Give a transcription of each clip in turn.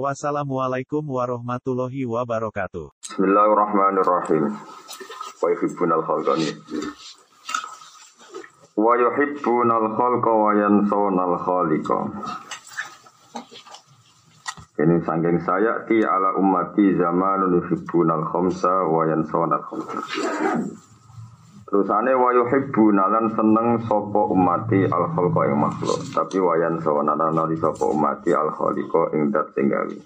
Wassalamualaikum warahmatullahi wabarakatuh. Bismillahirrahmanirrahim. Wa yuhibbunal khalqa Wa yuhibbunal khalqa wa yansawunal khaliqa. Ini sangking saya ti ala ummati zamanun yuhibbunal khamsa wa yansawunal khamsa. Terusane wa yuhibbuna lan seneng sapa ummati al khalqa ing makhluk, tapi wa yansawunal lan sapa ummati al khaliqa ing dat sing gawe.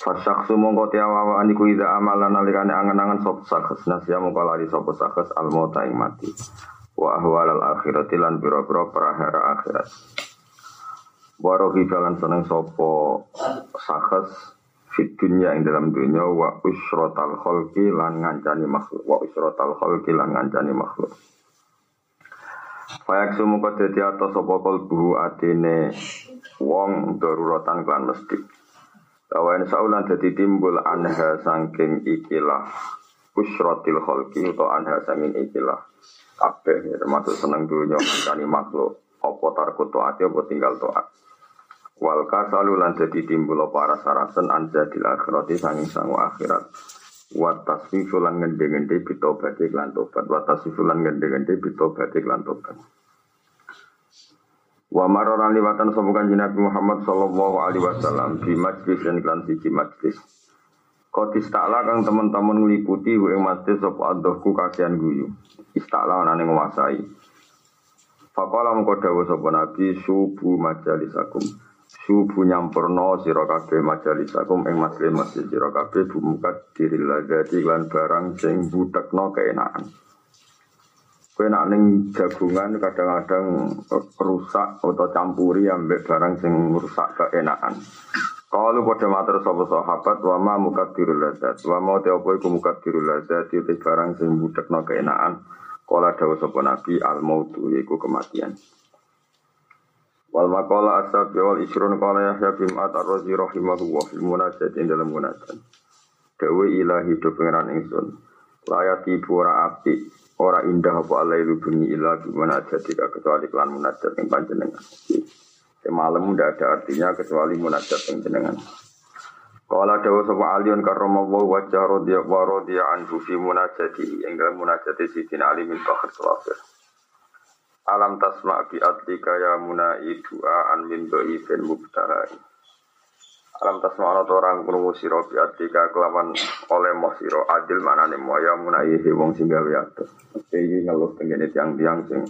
Fasyaksu mongko tiawawa aniku ida amalan nalikane angen-angen sop sakhs nasya mongko lari sop sakhs al mauta ing mati. Wa ahwal al akhirati lan biro-biro perahara akhirat. Warohi jalan seneng sopo sakhs fit dunya ing dalam dunya wa usrotal kholki lan ngancani makhluk. Wa usrotal kholki lan ngancani makhluk. Fayak sumu kau dadi atas sopo kolbu atine wong daruratan klan mesti. Kawan saulan jadi timbul anha sangking ikilah. Usrotil kholki atau anha sangking ikilah. Kabeh termasuk seneng dunia mencari makhluk. Apa tarku to'ati apa tinggal to'at wal kasalu lan jadi timbul para sarasen anja di akhirati sanging sangu akhirat wa tasfifu lan ngende-ngende bitobati lan tobat wa tasfifu lan ngende-ngende bitobati lan tobat Wa maroran liwatan sobukan Nabi Muhammad sallallahu alaihi wasallam di majlis dan klan siji majlis. Kau istakla kang teman-teman ngeliputi gue majlis sop adohku kakian guyu. Istakla anane nguasai. Fakola mengko dawuh sapa Nabi subuh majalisakum. Subuh nyampurno sira kabeh majalisakum ing majlis masjid sira kabeh bumukat diril lagati lan barang sing budekno keenakan. Kue nak ning jagungan kadang-kadang rusak atau campuri ambek barang sing rusak keenakan. Kalau pada mater sapa sahabat wa ma mukaddirul ladzat wa ma te apa iku mukaddirul ladzat itu barang sing budekno keenakan. Kala dawuh sapa Nabi al mautu yaiku kematian. Wal maqala asab wal isrun qala Yahya bin Ma'at ar-Razi rahimahullah fil munajat ing dalam munajat. Dawe ilahi do pengeran ingsun. Layati pura api Ora indah apa alairu bunyi illa gimana jadi kecuali klan munajat yang panjenengan. Semalam tidak ada artinya kecuali munajat yang jenengan. Kala dawa sapa alion karramallahu wajah rodya wa rodya anhu fi munajati ing dalam munajati sidina ali min bakhir sawafir. Alam tasma bi adlika ya munai du'a an min dhaifin mubtahai. Alam tasma ana orang krungu sira bi atika kelawan oleh moh sira adil manane moya munayihi wong sing gawe atus. Iki ngeluh tengene tiang-tiang sing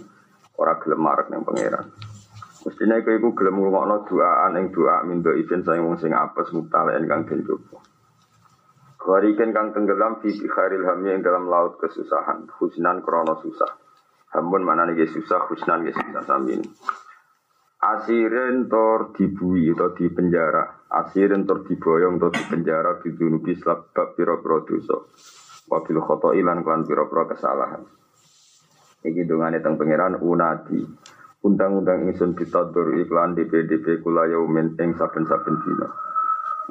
ora gelem marek ning pangeran. Mestine kowe iku gelem ngrungokno doaan ing doa mindo izin saya wong sing apes mutalaen kang den coba. Kariken kang tenggelam fi bikharil hami yang dalam laut kesusahan, husnan krono susah. Hamun mana nih susah, husnan ge susah samin. Asirin tor dibui atau di penjara. Asirin tor diboyong atau di penjara bidunubi sebab piro-piro dosa. Wabil khoto ilan klan piro-piro kesalahan. Iki dungane teng pangeran unadi. Undang-undang ingsun ditadur iklan DPDP kula yaumin ing saben-saben dina.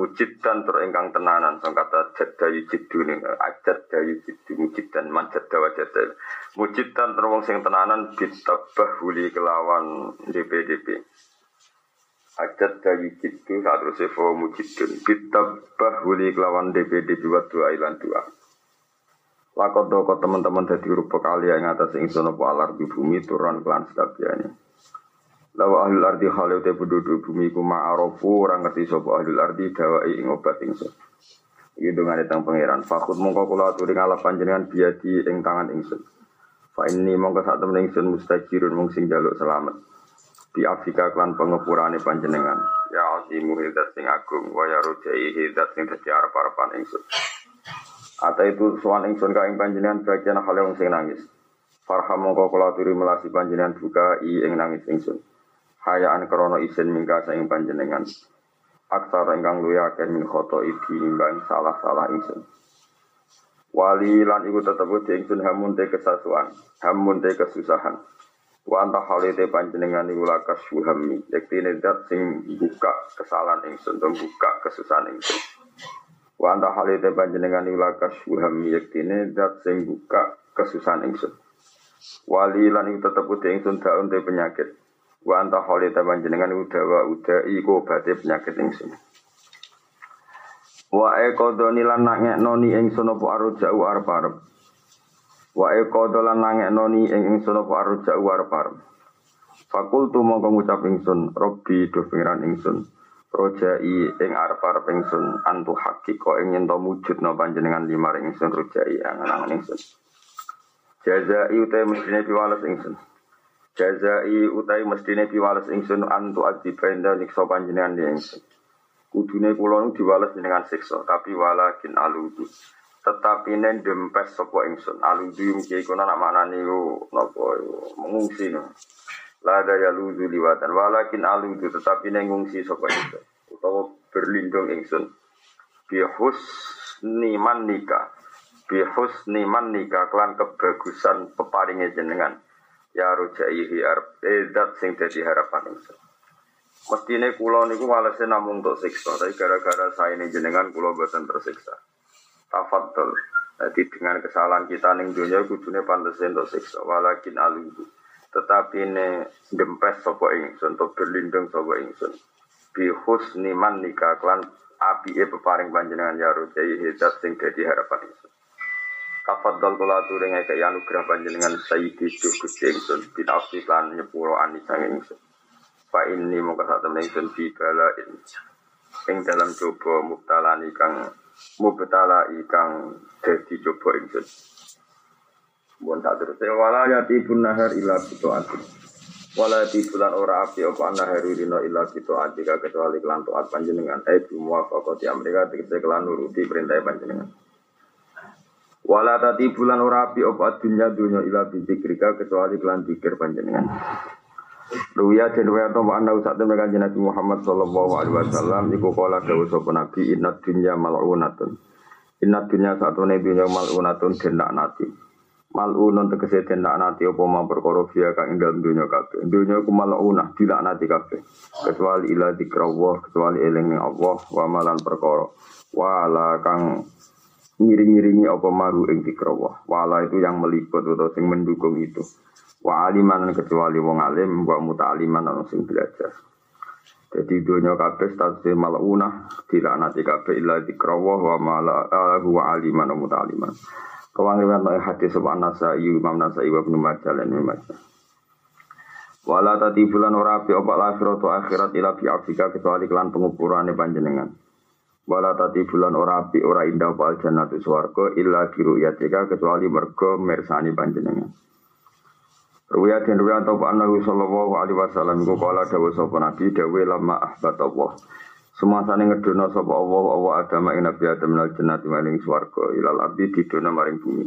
Mujid dan terengkang tenanan sang kata jadda yujidu ning ajad dayu jidu mujid dan manjad dawa mujid dan terwong sing tenanan bitabah huli kelawan DPDP ajad dayu jidu saat terus evo mujidun bitabah huli kelawan DPDP wa dua ilan dua. Lakot doko teman-teman dari rupa kali yang atas ingsun apa alar di bumi turun kelan sekabiannya Lawa ahlul ardi khalu te penduduk bumi ku ma'arofu orang ngerti sapa ahlul ardi dawai ing obat ingsun. Iki dongane teng pangeran. Fakut mongko kula aturi ngalap panjenengan biadi ing tangan ingsun. Fa ini mongko sak temen ingsun mustajirun mung sing jaluk selamat. Di Afrika klan pengepurane panjenengan. Ya azimu hidat sing agung wa ya rujai hidat sing dadi arep-arepan ingsun. Ata itu suan ingsun ka ing panjenengan bagian hale wong sing nangis. Farham mongko kula aturi melasi panjenengan buka i ing nangis ingsun hayaan krono isin mingka saing panjenengan aksar ingkang luya akeh min khoto iki imbang salah-salah ingsun Wali lan iku tetep di ingsun hamun te kesasuan, hamun te kesusahan. Wa anta halite panjenengan iku lakas suhami, yektine dat sing buka kesalahan ingsun, buka kesusahan ingsun. Wa anta halite panjenengan iku lakas suhami, yektine dat sing buka kesusahan ingsun. Wali lan iku tetep di ingsun daun te penyakit. Wa anta halite panjenengan iku dawa uda iku obate penyakit ingsun. Wa eko lan nangekno ni ingsun apa arujau arep-arep. Wa eko lan nangekno ni ing ingsun apa arujau arep-arep. Fakultu mongko ngucap ingsun, Robbi do pengiran ingsun. Rojai ing arep-arep ingsun antu hakiko ing yen to mujudno panjenengan limar ingsun rojai angan-angan ingsun. Jazai utai mestine piwales ingsun. Jazai utai mestine piwales ingsun antu adibainda nikso panjenengan ingsun. Kudune kula nu diwales dengan siksa, tapi walakin aludu. Tetapi nen dempes sapa ingsun. Aludu mesti iku nak manani ku napa mengungsi no. La daya ludu liwatan walakin aludu tetapi nen ngungsi sapa ingsun. Utawa berlindung ingsun. Bi husni manika. Bi husni manika klan kebagusan peparinge jenengan. Ya rojaihi arep edat sing dadi harapan ingsun. Mestine kula niku walese namung untuk siksa, tapi gara-gara saya ini jenengan kula boten tersiksa. Tafadhol. Jadi dengan kesalahan kita ning dunia kudune pantes untuk siksa, walakin aludu. Tetapi ini dempes sapa ingsun, untuk berlindung sapa ingsun. Bi husni man nikah klan api e peparing panjenengan ya rujai hidat sing dadi harapan ingsun. Tafadhol kula aturi ngekek anugerah panjenengan sayyidi duh Gusti ingsun, binafsi nyepuro anisang ingsun. Fa ini mongko sak temen ingsun fi balain. Ing dalam coba mubtalani kang mubtala ikang dadi coba ingsun. Mun tak terus wala yati pun nahar ila ati. Wala yati bulan ora api apa nahar rino ila ati kecuali kelan taat panjenengan. Eh bimuwafaqati amrika tegese kelan nuruti perintah panjenengan. Wala tati bulan ora api apa dunya dunya ila bidzikrika kecuali kelan dikir panjenengan. Ruya dan ruya atau anda usah temen kanjeng Nabi Muhammad Sallallahu Alaihi Wasallam. Iku kola dawu sopa Nabi Inna dunya mal'unatun. Inna dunya satu nih dunya mal'unatun Dan nati. Mal'unun tegesi dan nati Apa ma perkara via kang dalam dunya kabeh. Dunya ku mal'unah nati kabeh. Kecuali ila dikrawah Kecuali eling Allah Wa malan perkara. Wala kang ngiring-ngiringi apa maru ing dikrawah Wala itu yang meliput atau sing mendukung itu Wa aliman kecuali wong alim wa muta'aliman ana sing belajar. Jadi dunia kabeh status maluna nanti kabeh illa dikrawah wa mala wa aliman wa muta'aliman. No hadis sebab Nasai Imam Nasai wa Ibnu Ibnu Majah. Wala tati bulan ora api opak lakhiratu akhirat ila fi Afrika kecuali kelan pengupurane panjenengan. Wala tati bulan ora api ora indah apa aljannatu swarga illa biru kecuali mergo mersani panjenengan. Ruya dan ruya atau Pak Nabi Sallallahu Alaihi Wasallam Iku kala dawa sopa Nabi Dawa lama ahbat Allah. Semua sana ngedono sopa Allah Allah adama ing Nabi Adam Nal jannati maring swarga Ilal abdi didono maring bumi.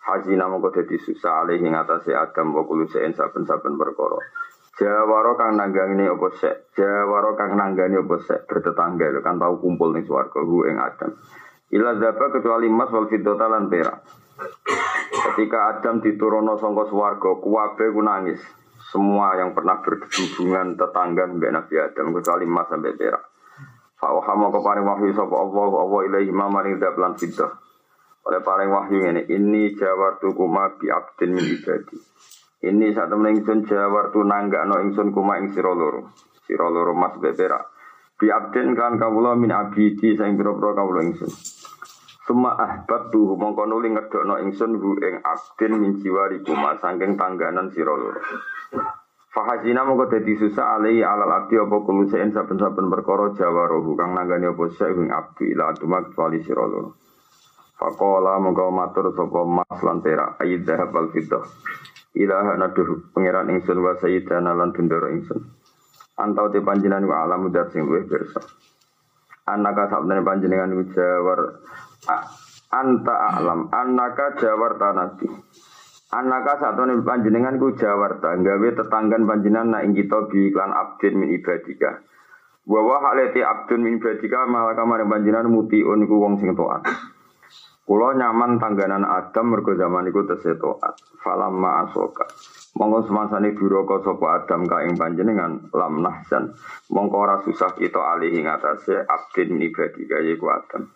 Hazina mongko dadi susah alih ing Adam wa kulu saben-saben perkara Jawaro kang nanggani apa sek Jawaro kang nanggani apa sek bertetangga lho kan tau kumpul ning swarga hu ing Adam Ila zaba kecuali emas wal fiddata lan perak Ketika Adam diturunno sangka swarga, kuwabe ku nangis. Semua yang pernah berhubungan tetangga mbek Nabi Adam kecuali Mas sampai perak. Fa'ohama keparing wahyu sapa Allah Allah ilaihi ma maring lan fiddah. Oleh paring wahyu ini, ini jawartu kuma bi abdin min ibadi. Ini saat temen ingsun jawartu nanggakno ingsun kuma ing sira loro. Sira loro Mas beberak. Bi abdin kan kawula min abidi sing pira-pira kawula ingsun. Suma ahbab tuh mongko nuli ngedokno ingsun hu ing abdin min jiwari kuma saking tangganan sira loro. Fahazina mongko dadi susah alai alal abdi apa kulusein saben-saben perkara jawarohu kang nanggani apa sek ing abdi ila aduma kecuali sira loro. Fakola mongko matur sapa mas lan perak ayid dahab. Ilaha naduh pangeran ingsun wa sayyidana lan bendoro ingsun. Antau te panjenengan wa alamu dar sing luwih pirsa. Anaka sabdane panjenengan jawar anta alam anaka jawarta nabi Anaka nih panjenengan ku jawarta gawe tetanggan panjenengan na ing kita bi iklan abdin min ibadika. Bahwa haleti abdun min ibadika malah kamar panjenengan muti ku wong sing taat. Kulo nyaman tangganan Adam mergo zaman iku tesih. Falam ma asoka. Monggo semangsane duraka sapa Adam ka ing panjenengan lam nahsan. Monggo ora susah kita alih ing atase abdin ibadi kaya iku Adam.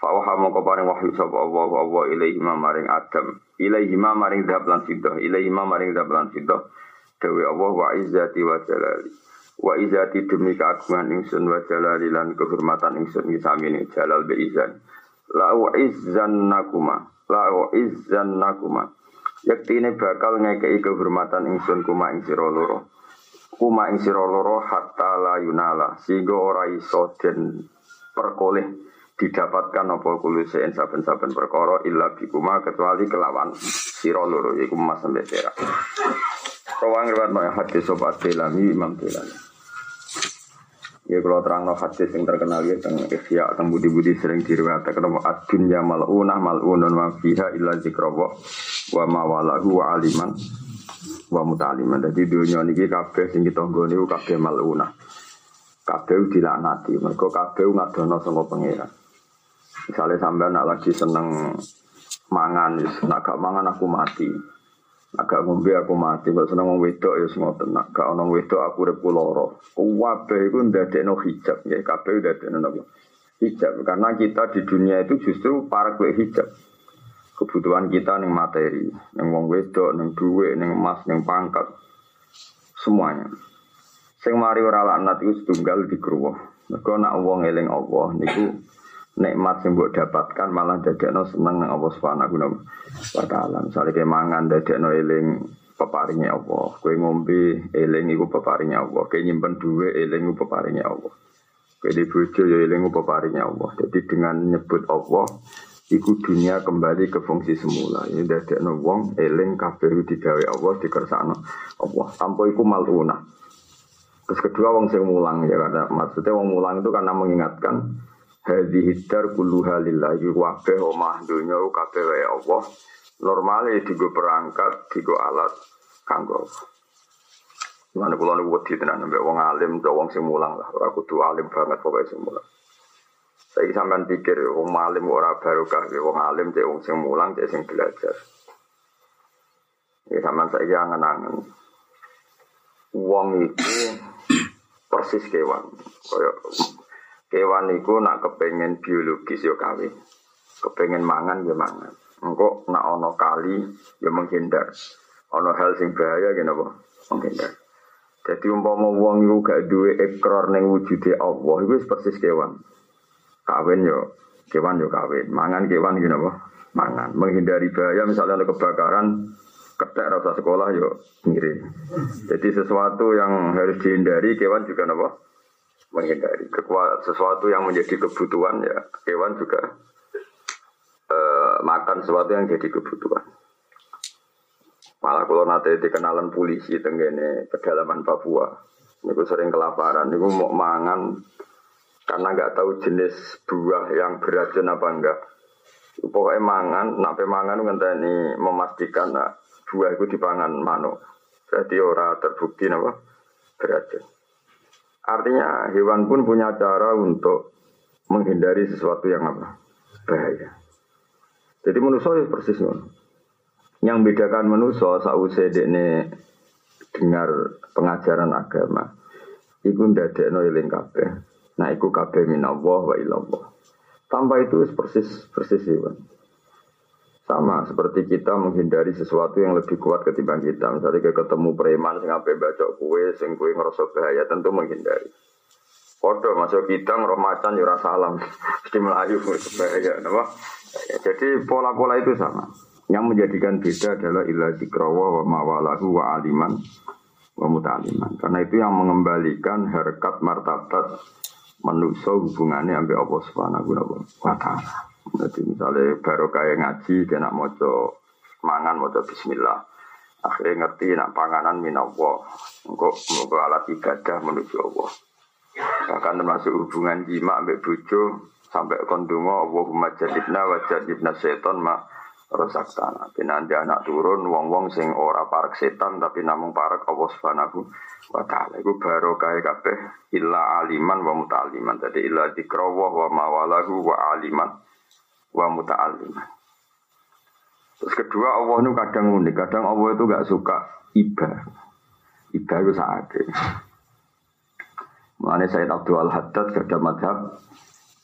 Fawaha mongko paring wahyu sapa Allah Allah ilaihi maring Adam. Ilaihi maring dhab lan fidah. Ilaihi maring dhab lan. Dewi Allah wa izzati wa jalali. Wa izzati demi keagungan ingsun wa jalali lan kehormatan ingsun ngisamini jalal be izan la nakuma la nakuma yaktine bakal ngekei kehormatan ingsun kuma ing kuma ing loro hatta la yunala. Sehingga ora iso den perkoleh didapatkan apa kulo sen saben-saben perkara illa bikuma kecuali kelawan sira loro iku mas sampe perak Rawang riwayat hadis sobat Delami Imam Delami Ya kalau terang no hadis yang terkenal ya tentang ikhya tentang budi-budi sering diriwayatkan kenapa ad-dunya mal'unah mal'unun wa fiha illa zikrullah wa mawalahu wa aliman wa mutaliman. Jadi dunia ini kabeh sing kita nggone niku kabeh mal'unah. Kabeh dilaknati, mergo kabeh ngadono saka pangeran. Misalnya sampean nak lagi seneng mangan, nak gak mangan aku mati. Agak ngombe aku mati, kok seneng wong wedok ya semua tenang. Gak ono wedok aku urip lara. Kabeh iku ndadekno hijab ya, kabeh ndadekno napa? Hijab karena kita di dunia itu justru para kue hijab. Kebutuhan kita ning materi, ning wong wedok, ning duit, ning emas, ning pangkat. Semuanya. Sing mari ora laknat iku setunggal dikruwuh. Mergo nak wong eling Allah niku nikmat yang buat dapatkan malah no seneng nang Allah Subhanahu wa taala. Misale ke mangan no eling peparingnya Allah, kue ngombe eling iku peparingnya Allah, kue nyimpen duwe eling iku peparingnya Allah. Kue di bojo ya eling iku peparingnya Allah. Jadi dengan nyebut Allah Iku dunia kembali ke fungsi semula. Ini no wong eling kabeh digawe Allah dikersakno Allah. Tanpa iku maluna. Terus kedua wong sing mulang ya karena maksudnya wong mulang itu karena mengingatkan hadhihi dar kulluha lillahi kabeh omah dunya kabeh wae Allah normale digo perangkat digo alat kanggo Mana kula niku wedi tenan mbek wong alim to wong sing mulang lah ora kudu alim banget pokoke sing mulang. Saiki sampean pikir wong alim ora barokah wong alim cek wong sing mulang cek sing belajar. Ya sampean saiki angen-angen. Wong itu persis kewan. Kaya Kewan itu nak kepengen biologis yo kawin. Kepengen mangan ya mangan. Engkau nak ono kali ya menghindar. Ono hal sing bahaya gini apa? Menghindar. Jadi umpama wong iku gak duwe ekor ning wujude Allah iku persis kewan. Kawin yo kewan yo kawin. Mangan kewan gini apa? Mangan. Menghindari bahaya misalnya ada kebakaran ketek rasa sekolah yo ngirim. Jadi sesuatu yang harus dihindari kewan juga apa? Menghindari. Sesuatu yang menjadi kebutuhan ya. Hewan juga uh, makan sesuatu yang jadi kebutuhan. Malah kalau nanti dikenalan polisi tenggene pedalaman Papua itu sering kelaparan. Itu mau mangan karena nggak tahu jenis buah yang beracun apa enggak. Pokoknya mangan nape mangan ini memastikan nah, buah itu dipangan manuk. Berarti orang terbukti apa beracun Artinya hewan pun punya cara untuk menghindari sesuatu yang apa? Bahaya. Jadi manusia itu persis Yang bedakan manusia sausai ini dengar pengajaran agama. Iku ndadekno eling kabeh. Nah iku kabeh minallah wa ilallah. Tanpa itu persis persis hewan. Sama seperti kita menghindari sesuatu yang lebih kuat ketimbang kita. Misalnya kayak ketemu preman sing ape baca kue, sing kue ngerasa bahaya, tentu menghindari. Kodoh masuk kita ngeroh macan yura ya salam, mesti melayu bahaya, apa? Jadi pola-pola itu sama. Yang menjadikan beda adalah ilah zikrawa wa mawalahu wa aliman wa mutaliman. Karena itu yang mengembalikan harkat martabat manusia hubungannya sampai Allah Subhanahu wa taala. Jadi misalnya baru kayak ngaji, nak mojo mangan, mojo bismillah. Akhirnya ngerti nak panganan minallah. Engkau mau alat ibadah menuju Allah. Bahkan termasuk hubungan jima ambek bojo sampai kondungo Allahumma jadibna wa jadibna seton ma rosak tanah. Nanti anak turun wong-wong sing ora parak setan tapi namung parak Allah Subhanahu wa taala. Baru kaya kabeh illa aliman wa mutaliman. Jadi illa dikrawah wa mawalahu wa aliman wa muta'alliman. Terus kedua Allah itu kadang unik, kadang Allah itu gak suka iba. Iba itu saat Mengenai Sayyid Abdul Al-Haddad ada madhab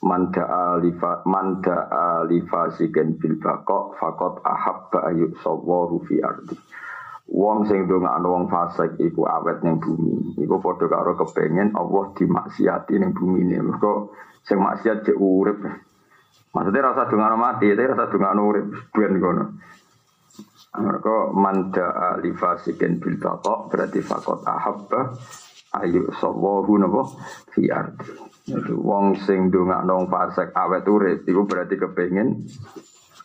Manda alifa manda alifa sigen bil bakok fakot ahabba ayuk sawaru fi ardi. Wong sing ndongakno wong fasik iku awet ning bumi. Iku padha karo kepengen Allah dimaksiati ning bumi ini. Mergo sing maksiat cek urip. Maksudnya rasa dongakno mati, tapi rasa dongakno urip ben kono. Mereka manda alifasikin bil bakok berarti fakot ahabba ayu sawahu napa fi ardi. Itu wong sing ndongakno fasik awet urip iku berarti kepengen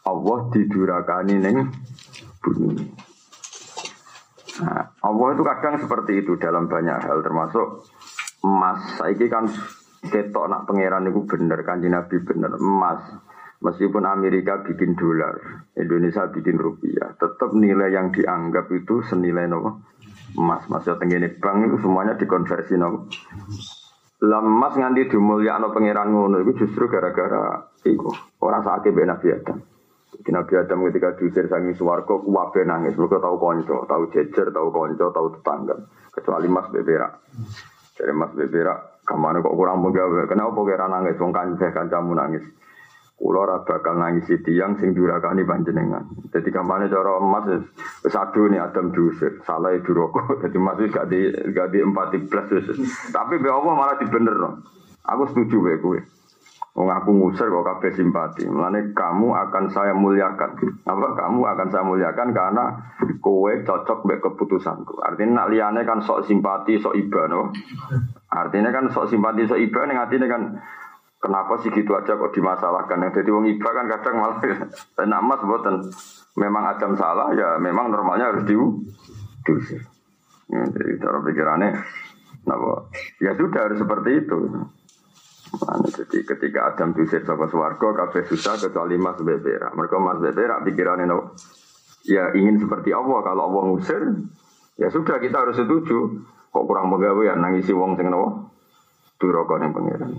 Allah didurakani ning bumi. Nah, Allah itu kadang seperti itu dalam banyak hal termasuk emas. Saiki kan ketok nak pangeran itu bener kan Nabi bener emas. Meskipun Amerika bikin dolar, Indonesia bikin rupiah, tetap nilai yang dianggap itu senilai nopo emas. Maksudnya tenggine bank itu semuanya dikonversi nopo. Lemas nganti dimulyakno pangeran ngono itu justru gara-gara itu orang sakit Nabi Adam. Jadi Nabi Adam ketika diusir sangi suwargo, kuwabe nangis. Mereka tahu konco, tahu jejer, tahu konco, tahu tetangga. Kecuali Mas Beberak. Jadi Mas Beberak, ke mana kok kurang pegawai? Kenapa kira nangis? Wong kancah kancamu nangis. Kulo ora bakal nangis tiang sing durakani panjenengan. Jadi kampanye cara emas aduh nih Adam diusir, salah itu rokok. Jadi wis gak di gak di empat plus Tapi be Allah malah dibener. Aku setuju be kowe. Wong aku ngusir kok kabeh simpati. Mulane kamu akan saya muliakan. Apa kamu akan saya muliakan karena kowe cocok mbek keputusanku. Artinya nak liyane kan sok simpati, sok iba no. Artinya kan sok simpati, sok iba ning atine kan kenapa sih gitu aja kok dimasalahkan. Yang jadi wong iba kan kadang malah nak mas boten. Memang Adam salah ya memang normalnya harus diu diusir. Ya, jadi cara pikirannya, napa? Ya sudah harus seperti itu. Nah, jadi ketika Adam diusir sama suwargo, kabeh susah kecuali Mas Bebera. Mereka Mas Bebera pikirannya no, ya ingin seperti Allah. Kalau Allah ngusir, ya sudah kita harus setuju. Kok kurang pegawai nangisi wong sing no, duroko yang pangeran.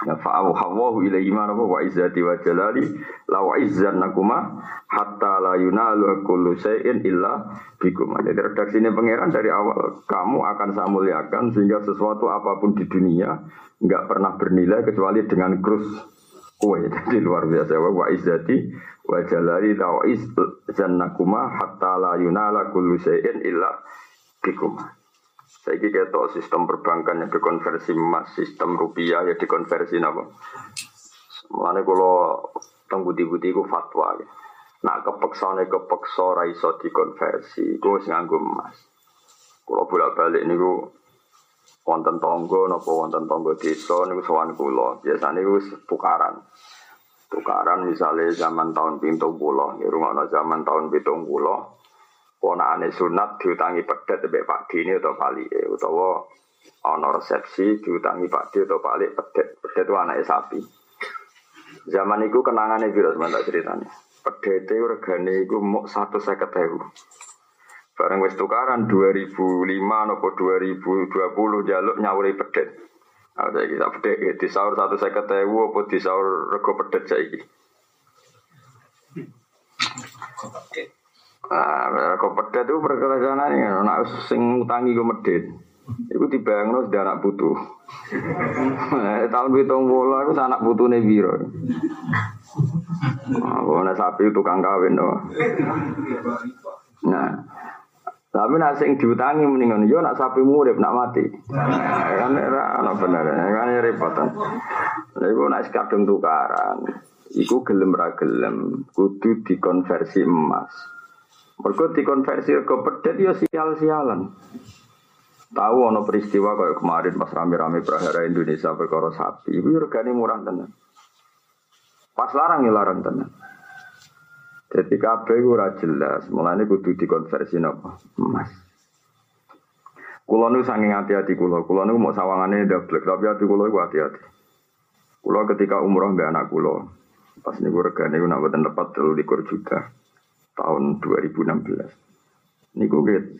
Fa'awu hawahu ilaihi ma wa izzati wa jalali la wa nakuma hatta la yunalu kullu syai'in illa bikum. Jadi redaksi ini pangeran dari awal kamu akan saya muliakan sehingga sesuatu apa pun di dunia nggak pernah bernilai kecuali dengan krus kue. Jadi luar biasa wa izzati wa jalali la wa nakuma hatta la yunala kullu syai'in illa bikum. Saya kira sistem perbankan yang dikonversi emas, sistem rupiah ya dikonversi apa? Mulane kalau teng budi-budi fatwa ya. Nak kepeksane kepeksa ra iso dikonversi, ku wis nganggo emas. Kalau bolak-balik niku wonten tonggo napa wonten tonggo desa niku sowan kula. Biasane wis tukaran. Tukaran misalnya zaman tahun pintu pulau, ya rumah zaman tahun pintu pulau, ponakane sunat diutangi pedet mbek Pak Dini atau Pali utawa ana resepsi diutangi Pak Di atau Pali pedet. Pedet itu anaknya sapi. Zaman itu kenangannya virus mana ceritanya. Pedet itu regane satu saya ketemu bareng wis tukaran 2005 nopo 2020 jaluk nyawuri pedet. Ada kita pedet di sahur satu saya ketemu apa di sahur rego pedet. saya Ah, kok pedet itu perkelasanane nek sing utangi ku medit. Iku dibayangno sudah anak putu. Eh, tahun pitung puluh aku anak putune piro. Apa nek sapi tukang kawin to. Nah, tapi nak sing diutangi mendingan yo nak sapi murid nak mati. Nah, kan ora ana bener, kan repot. Lha iku nak kadung tukaran. Iku gelem ra gelem kudu dikonversi emas. Mereka dikonversi ke pedet ya sial-sialan. Tahu ono peristiwa kayak kemarin pas rame-rame prahara Indonesia perkara sapi, itu regane murah tenan. Pas larang ya larang tenan. Jadi kabeh ora jelas, mulane kudu dikonversi napa? Emas. Kulo nu saking hati-hati kulo, kulo nu mau sawangane double, tapi hati kulo iku hati-hati. Kulo ketika umroh mbak anak kulo, pas niku regane niku nak boten tepat 23 juta tahun 2016. Niku gitu.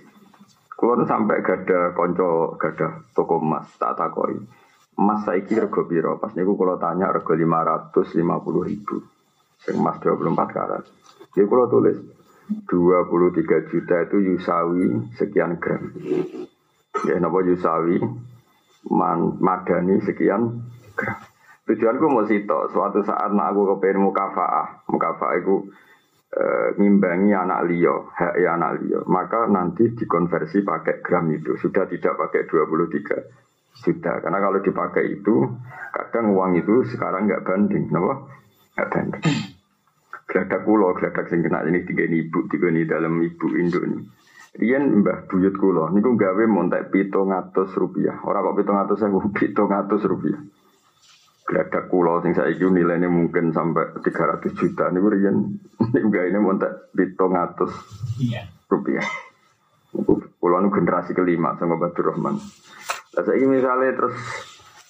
Kulo sampai gada konco gada toko emas tak takoi. Emas saiki rego piro? Pas niku kulo tanya rego 550 ribu. Sing emas 24 karat. Dia kalau tulis 23 juta itu yusawi sekian gram. Ya napa yusawi man, madani sekian gram. Tujuanku mau sito, suatu saat nak aku kepengen mukafaah, mukafaah itu e, ngimbangi anak liyo, hak anak liyo, maka nanti dikonversi pakai gram itu, sudah tidak pakai 23 juta. Karena kalau dipakai itu, kadang uang itu sekarang nggak banding, kenapa? Nggak banding. Geladak kulo, geladak sing kena ini tiga ibu, tiga ini dalam ibu Indo ini. Rian mbah buyut kulo, niku gawe montek pito ngatus rupiah. Orang kok pito ngatus saya pito ngatus rupiah. Geladak kulo sing itu nilainya mungkin sampai 300 juta. Niku rian, niku gawe ini montek pito ngatus rupiah. Kulo nu generasi kelima sama Badur Rahman. Lah saya misalnya terus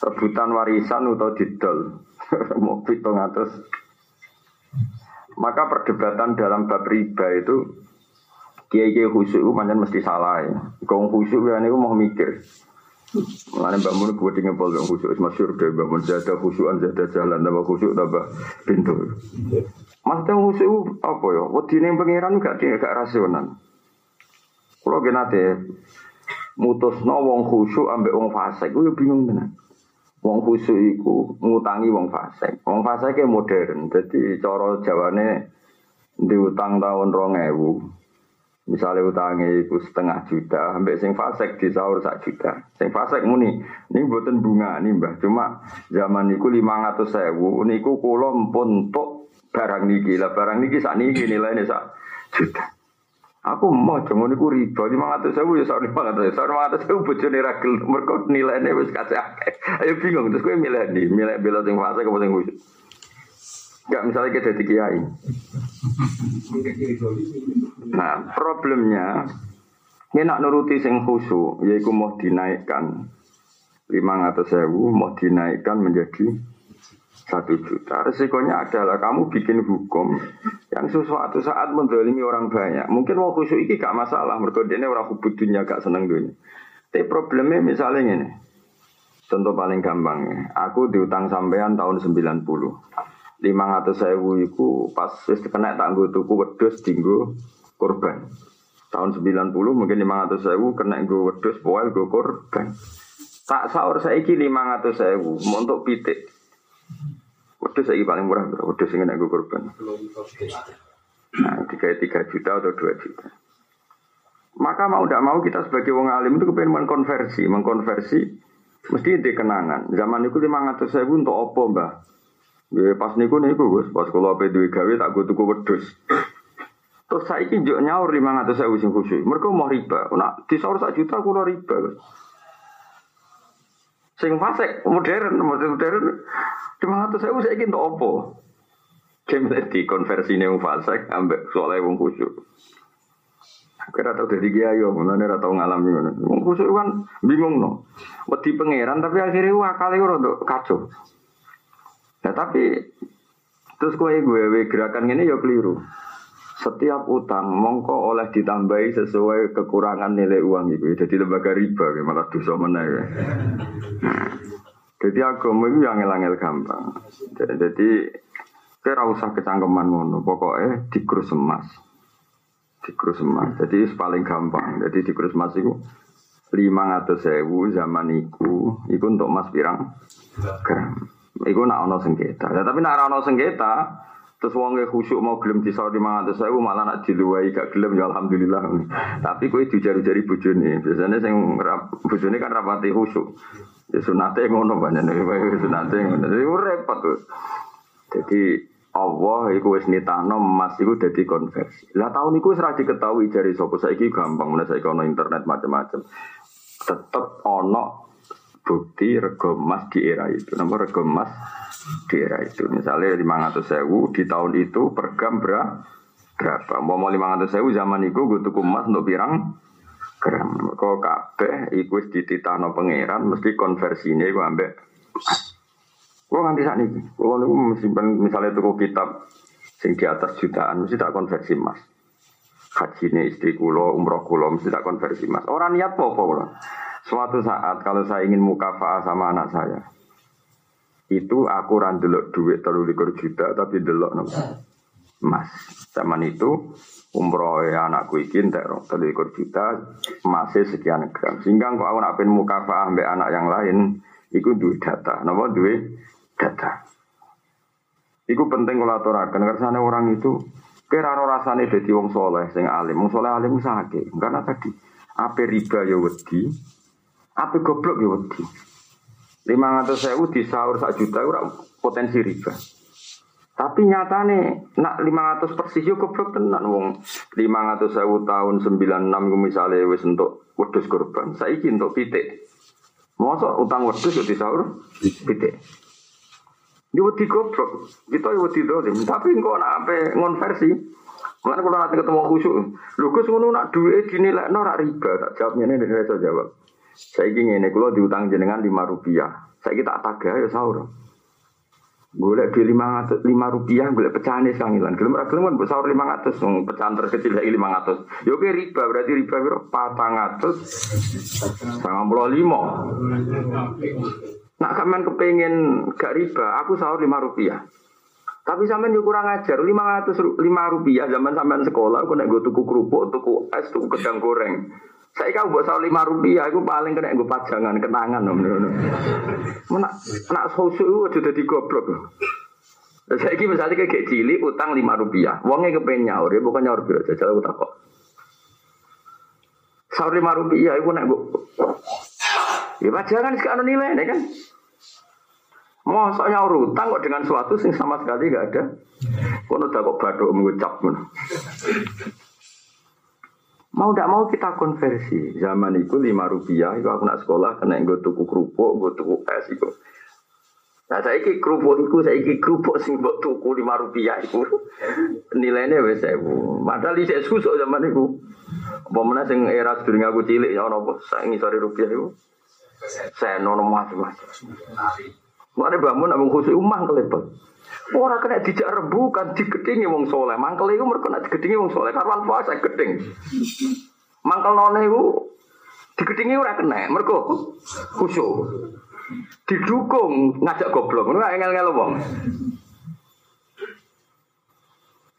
rebutan warisan atau didol, mau pito ngatus maka perdebatan dalam bab riba itu kiai kiai khusyuk itu mesti salah ya. Kau khusyuk ya ini mau mikir. Mengenai Mbak Mun buat dengan pol yang khusyuk masyur deh Mbak Mun zada khusyuan zada jalan tambah khusyuk tambah pintu. Mas tahu khusyuk apa ya? Ini pangeran gak gak rasional. Kalau genate mutus no wong khusyuk ambek wong fasik, gue bingung tenan. Wong khusyuk iku ngutangi wong fasik. Wong fasik ke modern. Jadi cara jawane diutang tahun rong ewu. Misalnya utangnya itu setengah juta, ambek sing fasik di sahur sak juta. Sing fasik muni, ini buatan bunga nih mbah. Cuma zaman niku lima ratus sewu, niku kulo mpun tok barang niki lah. Barang niki sak niki nilainya sak juta. Aku mau jangan niku riba lima ratus sewu ya soal lima ratus soal lima ratus sewu bojone ragil mereka nilainya wis kasih. Ayo bingung terus gue milih di milih bela sing fase apa sing khusyuk. Enggak misalnya kita jadi kiai. Nah problemnya ini nak nuruti sing khusyuk yaitu mau dinaikkan lima ratus sewu mau dinaikkan menjadi satu juta. Resikonya adalah kamu bikin hukum yang sesuatu saat mendolimi orang banyak. Mungkin mau khusyuk ini gak masalah, mereka ini orang hubud gak seneng dunia. Tapi problemnya misalnya ini, contoh paling gampang. Aku diutang sampean tahun 90. 500 sewu itu pas wis kena tangguh tuku wedus tinggu korban. Tahun 90 mungkin 500 sewu kena gue wedus poel gue korban. Tak sahur saiki 500 sewu untuk pitik. Wedus saya paling murah berapa? Wedus yang gue korban. Nah, tiga tiga juta atau dua juta. Maka mau tidak mau kita sebagai wong alim itu kepengen mengkonversi, mengkonversi mesti di kenangan. Zaman itu lima ratus ribu untuk opo mbah. Ya, pas niku niku gus, pas kalau apa duit gawe tak gue tuku wedus. Terus saya ini juga nyaur lima ratus ribu sing khusus. Mereka mau riba. Nah, di sahur sak juta kulo riba. Gus. Sing fasek modern, modern. Cuma satu saya usah ingin opo. Game di konversi nih fasek ambek soalnya wong khusyuk. Kira tau dari kiai yo, mana ora tau ngalami ngono. Wong khusyuk kan bingung no. Wedi pangeran tapi akhirnya wah kali ora kacau. Nah tapi terus kue gue gerakan ini ya keliru. Setiap utang mongko oleh ditambahi sesuai kekurangan nilai uang itu. Jadi lembaga riba, malah dosa mana ya. Jadi agama itu yang ngel gampang. Jadi kira usah kecangkeman ngono. Pokoknya dikrus emas, dikrus emas. Jadi paling gampang. Jadi dikrus emas itu lima ratus sewu zaman itu, itu untuk emas pirang gram. Iku nak ono sengketa. Ya, tapi nak ono sengketa, Terus wong khusyuk mau gelem di Saudi mangan terus saya malah nak diluai gak gelem ya alhamdulillah. Tapi kue dijari-jari bojone. Biasanya sing bojone kan rapati khusyuk. Ya sunate ngono banyak nih, sunate ngono. Jadi repot tuh. Jadi Allah iku wis nitahno emas iku dadi konversi. Lah tahun iku ra diketahui jari sapa saiki gampang menawa saiki ono internet macam-macam. Tetep ono bukti rego emas di era itu. Nomor rego emas di era itu. Misalnya 500 sewu di tahun itu per gram berapa? Mau 500 sewu zaman itu gue tuku emas untuk pirang gram. Kok kabeh iku wis dititahno pangeran mesti konversinya iku ambek Gue nganti saat ini, gue niku misalnya tuku kitab sing di atas jutaan mesti tak konversi emas. Haji ini istri kulo, umroh kulo mesti tak konversi emas. Orang niat apa-apa Suatu saat kalau saya ingin mukafaah sama anak saya, itu aku randelok duit terlalu juta tapi delok nopo emas. Zaman itu umroh ya anakku iki entek terlalu juta masih sekian gram. Sehingga kok aku nak pengen mukafah ambek anak yang lain, iku duit data. Napa duit data. Iku penting kalau aturakan karena orang itu kira rasane dadi wong soleh sing alim. Wong soleh alim sakit. Karena tadi apa riba ya wedi, apa goblok ya wedi. Di sahur sak juta ora potensi riba. Tapi nyatane nak lima ratus persis yo goblok tenan wong lima ratus sewu tahun sembilan enam misalnya wis untuk wedus korban. Saiki untuk pitik. Masa utang wedus yo di sahur pitik. Yo wedi goblok. Kita yo wedi dolim. Tapi engko nak ape ngonversi. Mulane kalau nanti ketemu khusyuk, lho Gus ngono nak duwe dinilai ora riba, tak jawab ngene nek iso jawab. Saya ingin ini kalau diutang jenengan lima rupiah. Saya kita tagah ya sahur. Golek di lima lima rupiah, golek pecahan sangilan. Gelem ora gelem kan sahur lima ratus, pecahan terkecil lagi lima ratus. Yo ya, ke riba berarti riba biro patang ratus, sangat puluh lima. Nak kamen kepengen gak riba, aku sahur lima rupiah. Tapi sampean yo kurang ajar, lima ratus lima rupiah zaman sampean sekolah, aku nek gue tuku kerupuk, tuku es, tuku kedang goreng. Saya kau buat soal lima rupiah, aku paling kena gue pajangan, kenangan om. Mana nak susu itu sudah digoblok. Saya kira misalnya kayak cilik utang lima rupiah, uangnya kepengen nyaur, ya bukan nyaur biasa, jadi aku takut. Sahur lima rupiah, aku nak gue. Ya pajangan sekarang nilai, ini kan. Mau soalnya utang kok dengan suatu sing sama sekali gak ada. Kono udah kok baduk mengucap. Mau tidak mau kita konversi. Zaman itu lima rupiah, itu aku nak sekolah kena gue tuku kerupuk, gue tuku es itu. Nah saya iki kerupuk itu, saya iki kerupuk sing buat tuku lima rupiah itu. Nilainya wes bu. Padahal di susuk zaman itu. Mana sing era sedurunge aku cilik ya ono saya ngisori rupiah itu. Saya nono mas mas. Mana bangun abang khusus umah kelepet. Ora kena dijak rebukan digedingi wong soleh. Mangkel iku mergo nek digedingi wong soleh karwan puasa geding. Mangkel none iku digedingi ora kena mergo khusyuk. Didukung ngajak goblok ngono engel-engel wong.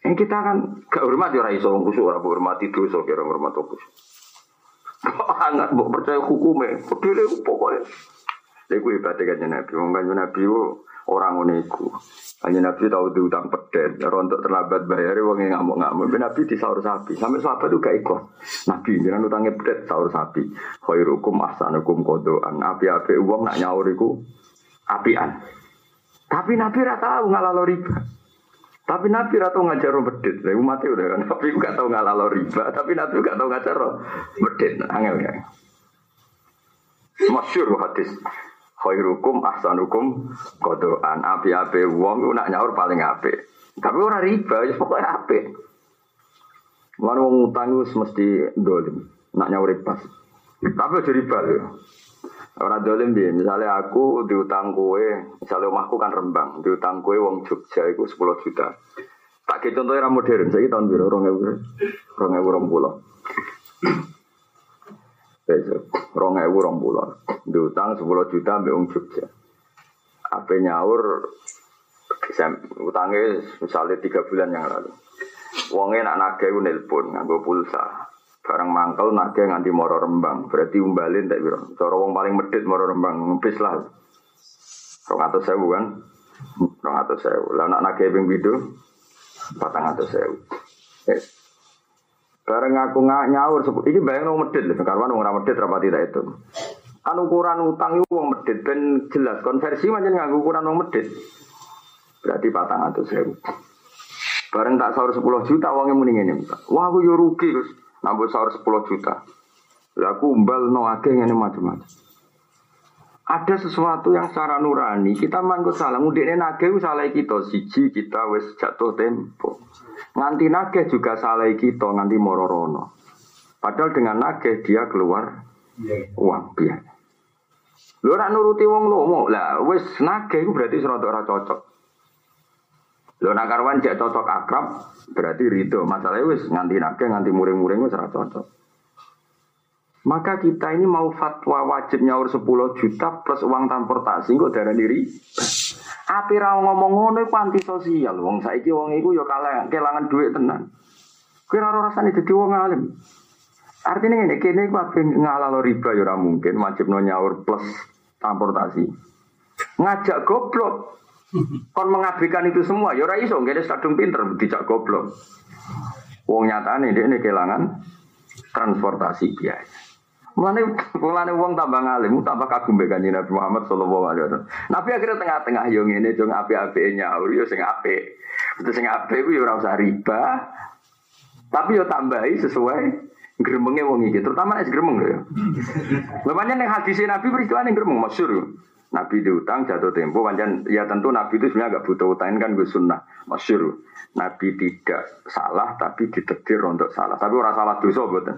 Yang kita kan gak hormat ya iso wong khusyuk ora hormati dosa kira hormat khusyuk. Kok hangat percaya hukume, pedule pokoknya. Lha iku ibadate kan Nabi. Wong kan Nabi orang uniku. Hanya Nabi tahu diutang pedet, rontok terlambat bayar, wong ngamuk-ngamuk. Nabi di sahur sapi, sampai sahabat itu gak ikut. Nabi jangan utangnya pedet sahur sapi. Khairukum ahsanukum kodoan. Api-api uang nak nyaur iku apian. Tapi Nabi rata tahu ngalalo riba. Tapi Nabi rata tahu ngajar pedet. Saya mati udah kan. Nabi gak tahu ngalalo riba. Tapi Nabi gak tahu ngajar pedet. Angel ya. Masyur hadis khairukum ahsanukum kodoan api-api wong iku nak nyaur paling api Tapi orang riba, ya pokoknya api mana wong utang wis mesti dolim, nak nyaur pas. Tapi aja riba ya. orang dolim bi. Misalnya aku diutang kue, misalnya rumahku kan Rembang, diutang kue wong Jogja iku sepuluh juta. Tak ke contohnya era modern, saya tahun biru 2020 rong ewu rong bulan. Diutang sepuluh juta ambil uang Jogja. Apa nyaur, utangnya misalnya tiga bulan yang lalu. Wongnya nak nage nelpon, nganggo pulsa. Barang mangkel nage nganti moro rembang. Berarti umbalin tak biro. Cara wong paling medit moro rembang, ngepis lah. Rong atau sewu kan? Rong atau sewu. Lah nak nage ping bidu, patang atau sewu. Yes. Bareng aku nggak nyaur, ini bayang nong medit, karena nong medit rapat tidak itu. Kan ukuran utang itu uang medit, ben jelas konversi macam nggak ukuran nong medit. Berarti patang atau sewu. Bareng tak sahur 10 juta uangnya mending ini. Wah aku yo rugi nambah sahur 10 juta. Lah aku umbal no akeh ini macam-macam. Ada sesuatu yang secara nurani kita manggut salah. Mudiknya nage salah kita siji kita wes jatuh tempo. Nganti nageh juga salah kita nganti mororono. Padahal dengan nageh dia keluar uang biaya. Lu ora nuruti wong lomo lah wis nageh itu berarti serotok ora cocok. Lu nak karwan cek cocok akrab berarti ridho. Masalahnya wis nganti nageh nganti muring-muring wis ora cocok. Maka kita ini mau fatwa wajib nyaur 10 juta plus uang transportasi kok darah diri. Api ra ngomong ngono iku anti sosial. Wong saiki wong iku ya kalah kelangan duit tenan. Kowe ora rasane dadi wong alim. Artinya ini, kini iku ape ngalalo riba ya mungkin wajib nyaur plus transportasi. Ngajak goblok. Kon mengabaikan itu semua, ya iso, ngene kadung pinter dijak goblok. Wong nyatane ini kelangan transportasi biaya. Mulane mulane wong tambah ngalim, tambah kagum be kanjeng Nabi Muhammad sallallahu alaihi wasallam. Nabi akhirnya tengah-tengah yo ngene yo apik-apike nyaur yo sing apik. Terus sing apik ku yo ora riba. Tapi yo tambahi sesuai gremenge wong iki, terutama nek gremeng lho ya. Pancen ning hadis Nabi peristiwa ning gremeng masyhur. Nabi diutang jatuh tempo pancen ya tentu Nabi itu sebenarnya agak butuh utang kan gue sunnah masyhur. Nabi tidak salah tapi ditetir untuk salah. Tapi orang salah dosa betul.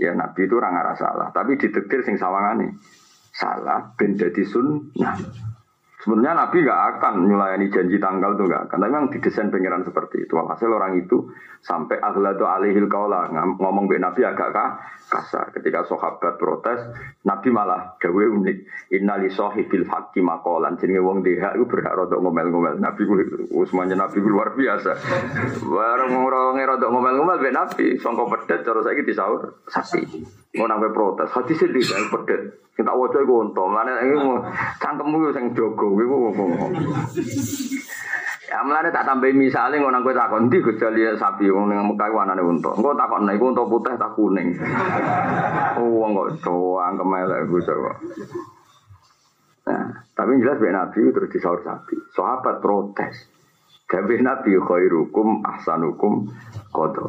Ya Nabi itu orang arah salah, tapi ditektir sing sawangane. Salah ben dadi sunnah. Sebenarnya Nabi nggak akan melayani janji tanggal itu nggak akan. Tapi memang didesain pengiran seperti itu. Hasil orang itu sampai aghladu alihil kaula ngomong be Nabi agak kasar. Ketika sahabat protes, Nabi malah gawe unik. Innali sohibil haqqi makolan. Jadi wong deha itu berhak rodok ngomel-ngomel. Nabi Usmannya Nabi luar biasa. Bareng orang rodok ngomel-ngomel be Nabi. Songkok pedet cara saya disaur saksi. Mau nambah protes. Hati sedih kan pedet. Kita wajah gue untung. Mana ini cangkemmu yang jogo iku Ya mlane tak tambahi misale ngono kowe takon ndi Gus Jali sapi wong ning Mekah warnane unta. Engko takon iku unta putih tak kuning. Oh wong kok doang kemelek Gus kok. Nah, tapi jelas ben Nabi terus disaur sapi. Sahabat protes. Gawe Nabi khairukum ahsanukum qadha.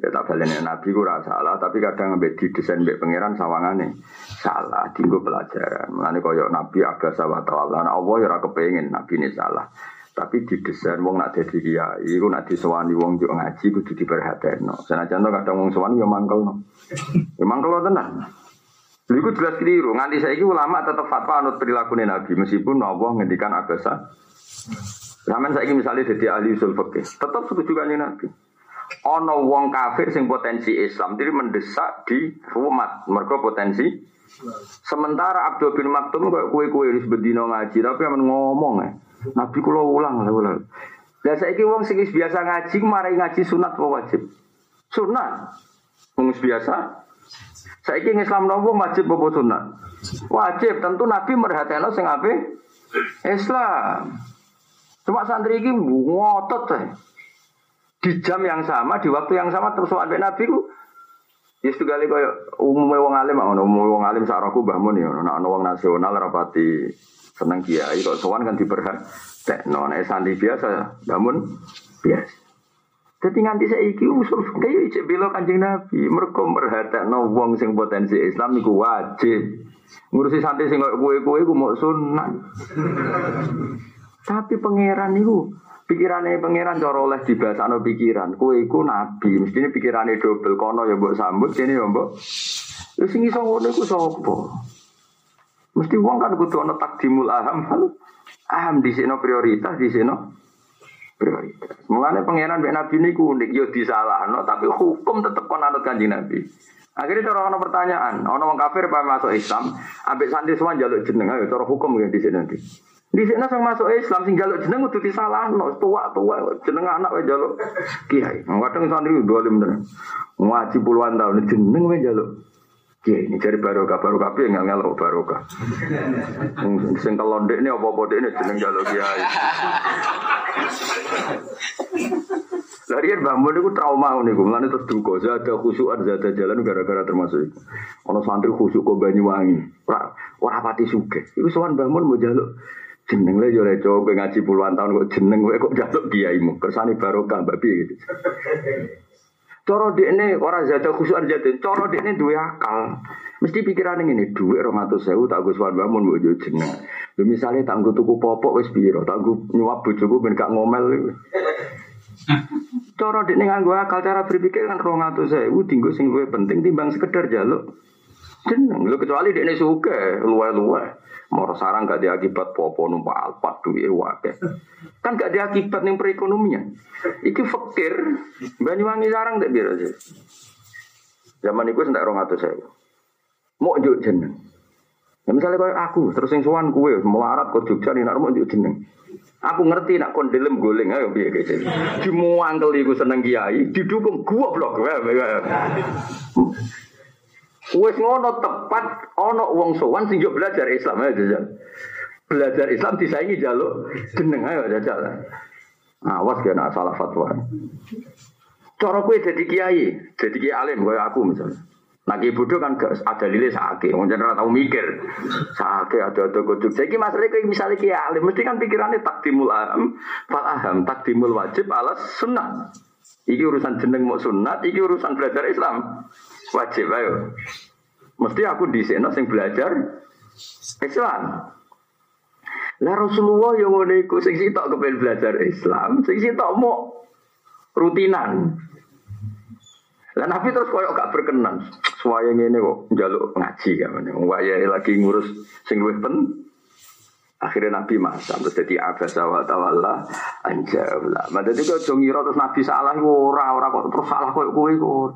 Ya tak balenya Nabi ku salah, tapi kadang ngambil di desain mbek pangeran sawangane salah, tinggu pelajaran. Mulane koyo Nabi sahabat Allah, nah Allah ya ora kepengin Nabi ini salah. Tapi di desain wong nak dadi kiai, iku nak disewani wong yo ngaji kudu diperhatekno. Senajan kadang wong sewani yo mangkelno. Yo mangkelno tenan. Lha iku jelas keliru. Nganti saiki ulama tetap fatwa anut perilaku Nabi meskipun Allah ngendikan abasa. Zaman saiki misalnya jadi ahli usul tetap setuju kan Nabi ono wong kafir sing potensi Islam jadi mendesak di rumah mereka potensi. Sementara Abdul bin Maktum kok kue-kue wis bedino ngaji tapi aman ngomong ya Nabi kula ulang lah ulang. Lah saiki wong sing biasa ngaji marai ngaji sunat apa wajib? Sunat. Wong biasa. Saiki Islam nopo wajib apa sunat? Wajib. Tentu Nabi merhatikan sing ape Islam. Cuma santri iki ngotot ya di jam yang sama, di waktu yang sama terus sampai Nabi ku Ya kali kaya umumnya wong alim ngono, umum wong alim saraku Mbah Mun ya, ana wong nasional rapati seneng kiai kok sowan kan diperhat tekno nek santri biasa bangun biasa. Jadi nganti saiki usul fikih cek bela Kanjeng Nabi, mergo merhatekno wong sing potensi Islam niku wajib. Ngurusi santri sing koyo kowe-kowe ku mau sunat. Tapi pangeran niku Pikirannya pangeran cara oleh dibahasano pikiran. Kue iku nabi, mestinya pikirannya double kono ya mbok sambut sini ya mbok. Lu sing iso ngono iku? Mesti wong kan kudu ana takdimul aham. Aham di sini prioritas di sini prioritas. Mulane pangeran mbek nabi niku unik yo disalahno tapi hukum tetep kon anut kanjeng nabi. Akhirnya cara ono pertanyaan, ono wong kafir apa masuk Islam, ambek santri semua jaluk jeneng ayo cara hukum ya di sini nanti. Di sini sang masuk Islam sing jaluk jeneng udah disalah no tua tua jeneng anak wae jaluk kiai. Kadang santri dua lima bener. Ngaji puluhan tahun jeneng wae jaluk kiai. Ini cari barokah barokah piye nggak ngelok barokah. Sing kelondek ini apa apa ini jeneng jaluk kiai. Larian bangun itu trauma nih, gue mana terus duka. Zada khusyuan, zada jalan gara-gara termasuk itu. Ono santri khusyuk ke Banyuwangi, ora pati suge. Iku sowan bangun mau jaluk jeneng yo leco kowe ngaji puluhan tahun kok jeneng kowe kok jatuh kiaimu kersane barokah mbak piye gitu Coro ini orang zada khusus jatuh, coro ini dua akal. Mesti pikiran ini duit orang atau sewu tak gue suan bangun gue jeneng. Lu misalnya tangguh tuku popok wes biro, tangguh nyuap bujuku ben gak ngomel. Coro ini nganggo akal cara berpikir kan orang atau sewu tinggu sing gue penting timbang sekedar jaluk. Jeneng, lu kecuali ini suka luwe-luwe. Moro sarang gak diakibat popo numpak alpat duwe wakil. Kan gak diakibat nih perekonomian. Iki fakir. Banyuwangi sarang tak biasa sih. Zaman itu sentak rong atau saya. mau njuk jeneng. Ya misalnya kayak aku, terus yang suan kue, melarat ke Jogja nih, mau njuk jeneng. Aku ngerti nak kondelem goleng ayo piye gitu. Dimuangkel iku seneng kiai, didukung goblok. Wes ngono tepat ana wong sowan sing belajar Islam aja jajal. Belajar Islam disaingi jaluk jeneng ayo jajal. Awas kena salah fatwa. Cara kowe jadi kiai, jadi kiai alim kaya aku misalnya. Nah kiai bodoh kan gak ada lili sakit, mau jangan tahu mikir. Sakit ada ada kucuk. Jadi masalah kayak misalnya kiai alim, mesti kan pikirannya takdimul aham, fal aham, takdimul wajib alas sunnah. Iki urusan jeneng mau sunat, iki urusan belajar Islam. Wajib ayo. Mesti aku di sini sing belajar Islam. Lah Rasulullah yang mau iku sing sitok kepen belajar Islam, sing sitok mau rutinan. Lah Nabi terus koyok gak berkenan. Suaya ini kok njaluk ngaji kan. Waya lagi ngurus sing pen. Akhirnya Nabi masa terus jadi abasa wa tawalla anjawla. Mada itu ngira terus Nabi salah ora ora kok terus salah koyo kowe.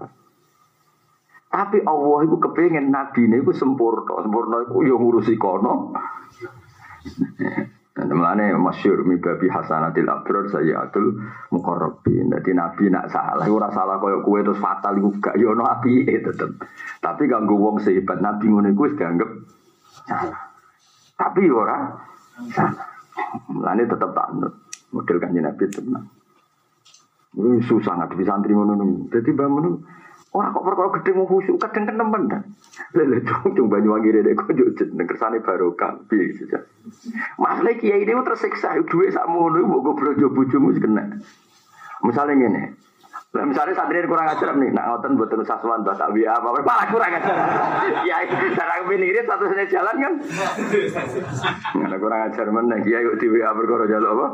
Tapi Allah itu kepengen Nabi ini itu sempurna. Sempurna itu ya ngurusi kono. Mulane masyur mi babi hasanatil abrar sayyatul muqarrabin. Dadi nabi nak salah ora salah koyo kowe terus fatal iku gak yo ono apike tetep. Tapi ganggu wong sehebat nabi ngono wis dianggap salah. Tapi ora salah. Mulane tetep tak nut. Model kanjeng nabi tenang. Ini susah ngadepi santri ngono. Dadi bangun Orang kok perkara gede mau khusyuk kadang kan temen kan. Lele cung cung Banyuwangi kok yo jeneng kersane barokah piye saja. Masalah kiai ini tersiksa duwe sak mono mbok goblok bojomu kena. Misalnya ngene, Nah, misalnya santri kurang ajar nih, nak ngoten buat terus saswan bahasa biya apa, malah kurang ajar. ya, cara kepinirin satu sini jalan kan. Nggak kurang ajar mana, ya yuk di WA berkoro jalur apa?